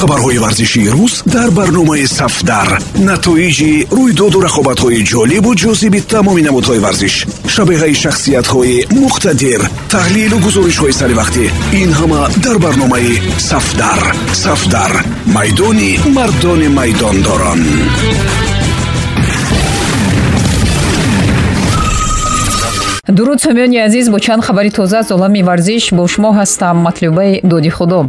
хабарҳои варзишии рӯз дар барномаи сафдар. Натоиҷи рӯйдоду рақобатҳои ҷолибу ҷозиби тамоми намудҳои варзиш. Шабеҳаи шахсиятҳои муқтадир. Таҳлилу гузоришҳои саривақтӣ ин ҳама дар барномаи сафдар. Сафдар. Майдони мардони майдондорон. Дуруд сомиёни азиз бо чанд хабари тоза аз олами варзиш бо шумо ҳастам. Матлюбаи доди худо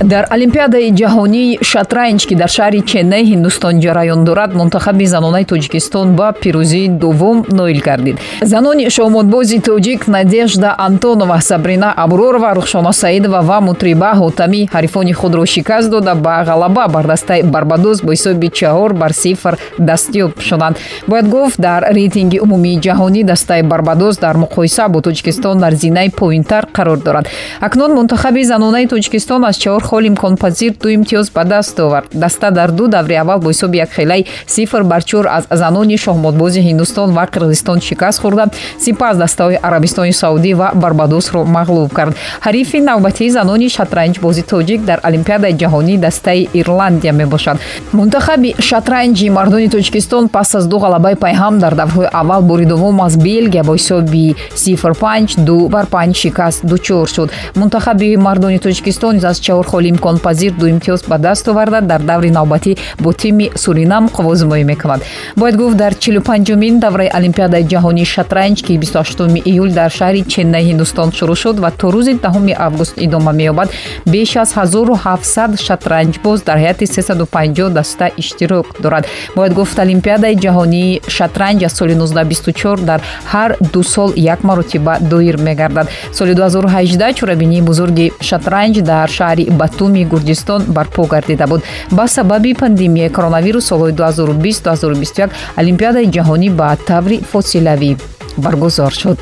дар олимпиадаи ҷаҳонии шатранҷ ки дар шаҳри ченнай ҳиндустон ҷараён дорад мунтахаби занонаи тоҷикистон ба пирӯзии дуввум ноил гардид. Занони шоҳмотбози тоҷик надежда антонова сабрина абророва рухшона саидова ва мутриба ҳотамӣ ҳарифони худро шикаст дода ба ғалаба бар дастаи барбадос бо ҳисоби чаҳор бар сифр дастёб шуданд бояд гуфт дар рейтинги умумии ҷаҳонӣ дастаи барбадос дар муқоиса бо тоҷикистон дар зинаи поинтар қарор дорад. Акнун мунтахаби занонаи тоҷикистон аз чаҳор хол имконпазир ду имтиёз ба даст овард. Даста дар ду даври аввал бо ҳисоби якхелаи сифр бар чор аз занони шоҳмотбози ҳиндустон ва қирғизистон шикаст хӯрда сипас дастаҳои арабистони саудӣ ва барбадосро мағлуб кард. Ҳарифи навбатии занони шатранҷбози тоҷик дар олимпиадаи ҷаҳонӣ дастаи ирландия мебошад. Мунтахаби шатранҷи мардони тоҷикистон пас аз ду ғалабаи пайҳам дар даврҳои аввал бори дуввум аз белгия бо ҳисоби сифр панҷ ду бар панҷ шикаст дучор шуд. Мунтахаби мардони тоҷикистон низ аз чаҳор холи имконпазир ду имтиёз ба даст оварда дар даври навбатӣ бо тими суринам қувозимоӣ мекунад. Бояд гуфт дар чилупанҷумин давраи олимпиадаи ҷаҳонии шатранҷ ки 28 июл дар шаҳри ченнай ҳиндустон шурӯъ шуд ва то рӯзи 10 август идома меёбад беш аз 1700 шатранҷбоз дар ҳайати 350 даста иштирок дорад. Бояд гуфт олимпиадаи ҷаҳонии шатранҷ аз соли 1924 дар ҳар ду сол як маротиба доир мегардад. Соли 2018 чорабинии бузурги шатранҷ дар шаҳри батуми гурҷистон барпо гардида буд. Ба сабаби пандемияи коронавирус солҳои 2020-2021 олимпиадаи ҷаҳонӣ ба таври фосилавӣ баргузор шуд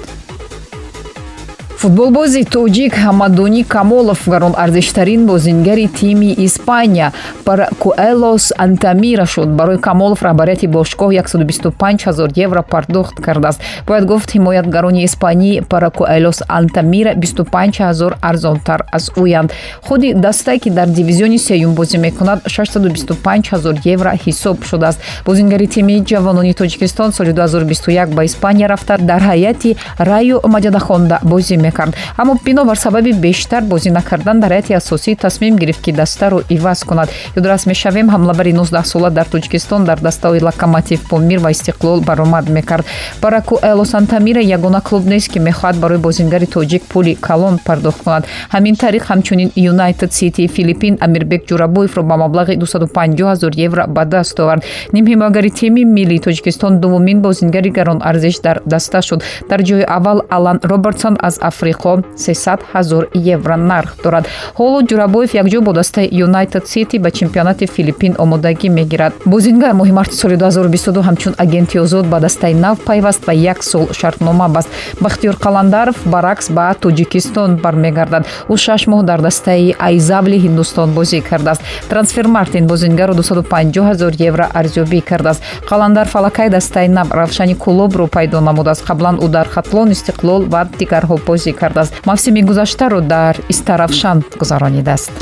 футболбози тоҷик ҳамадони камолов гаронарзиштарин бозингари тими испания. Паракуэлос антамира шуд. Барои камолов раҳбарияти бошгоҳ 125 ҳазор евро пардохт кардааст. Бояд гуфт ҳимоятгарони испанӣ паракуэлос антамира 25 ҳазор арзонтар аз ӯянд худи дастае ки дар дивизиони сеюм бозӣ мекунад 625 ҳазор евро ҳисоб шудааст. Бозингари тими ҷавонони тоҷикистон соли 2021 ба испания рафта дар ҳайати раю маҷадахонда бозӣ мекунад кард аммо бинобар сабаби бештар бозӣ накардан дар ҳайати асосӣ тасмим гирифт ки дастаро иваз кунад. Ёдрас мешавем ҳамлабари 19сола дар тоҷикистон дар дастаҳои локомотив помир ва истиқлол баромад мекард. Бараку элосантамира ягона клуб нест ки мехоҳад барои бозингари тоҷик пули калон пардохт кунад. Ҳамин тариқ ҳамчунин юнайтед сити филиппин амирбек ҷурабоевро ба маблағи 250 ҳазор евро ба даст овард. Нимҳимоягари тими миллии тоҷикистон дуввумин бозингари гаронарзиш дар даста шуд. Дар ҷои аввал алан робертсон аз африқо 300 ҳазор евро нарх дорад. Ҳоло ҷурабоев якҷо бо дастаи юнайтед сити ба чемпионати филиппин омодагӣ мегирад. Бозингар моҳи марти соли 2022 ҳамчун агенти озод ба дастаи нав пайваст ва як сол шартнома баст. Бахтиёр қаландаров баръакс ба тоҷикистон бармегардад. Ӯ шаш моҳ дар дастаи айзавли ҳиндустон бозӣ кардааст. Трансфер мартин бозингарро 250 ҳазор евро арзёбӣ кардааст. Қаландар фалакаи дастаи нав равшани кулобро пайдо намудааст. Қаблан ӯ дар хатлон истиқлол ва дигарҳо бозӣ кардааст. Мавсими гузаштаро дар истаравшан гузаронидааст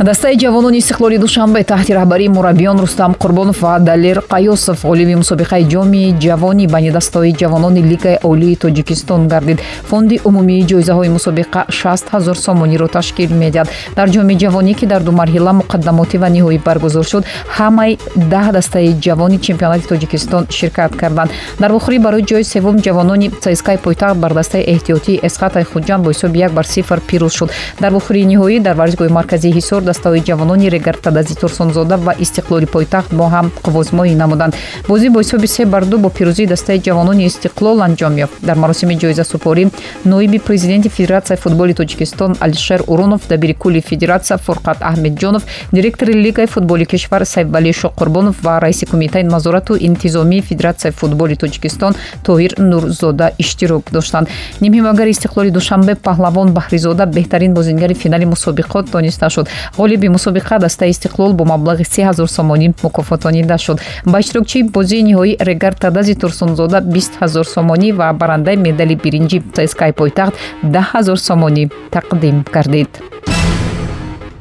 дастаи ҷавонони истиқлоли душанбе таҳти раҳбарии мураббиён рустам қурбонов ва далер қаёсов ғолиби мусобиқаи ҷоми ҷавонӣ байни дастаҳои ҷавонони лигаи олии тоҷикистон гардид. Фонди умумии ҷоизаҳои мусобиқа 6 ҳазор сомониро ташкил медиҳад. Дар ҷоми ҷавонӣ ки дар ду марҳила муқаддамотӣ ва ниҳоӣ баргузор шуд ҳамаи даҳ дастаи ҷавони чемпионати тоҷикистон ширкат карданд. Дар охирӣ барои ҷои севум ҷавонони цскаи пойтахт бар дастаи эҳтиётии эсхат айхуҷан бо ҳисоби як бар сифр пирӯз шуд. Дар охирии ниҳоӣ дар варзишгоҳи марказии ҳисор дастаҳои ҷавонони регартадази турсунзода ва истиқлоли пойтахт бо ҳам қувозмоӣ намуданд. Бозӣ бо ҳисоби се бар ду бо пирӯзии дастаи ҷавонони истиқлол анҷом ёфт. Дар маросими ҷоизасупорӣ ноиби президенти федератсияи футболи тоҷикистон алишер урунов дабири кулли федератсия фурқат аҳмедҷонов директори лигаи футболи кишвар сайфвалӣ шоқурбонов ва раиси кумитаи назорату интизомии федератсияи футболи тоҷикистон тоҳир нурзода иштирок доштанд. Нимҳимоягари истиқлоли душанбе паҳлавон баҳризода беҳтарин бозингари финали мусобиқот дониста шуд ғолиби мусобиқа дастаи истиқлол бо маблағи се ҳазор сомонӣ мукофотонида шуд ба иштирокчии бозии ниҳоӣ регартадази турсунзода бист ҳазор сомонӣ ва барандаи медали биринҷи цскаи пойтахт даҳ ҳазор сомонӣ тақдим гардид.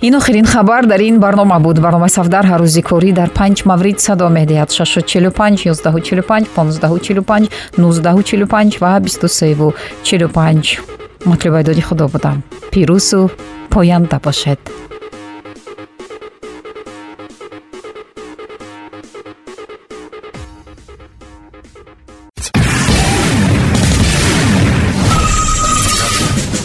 Ин охирин хабар дар ин барнома буд. Барномаи сафдар ҳар рӯзи корӣ дар панҷ маврид садо медиҳад. 645 145 1545 1945 ва 2345 матлубайдоди худо будам. Пирӯзу поянда бошед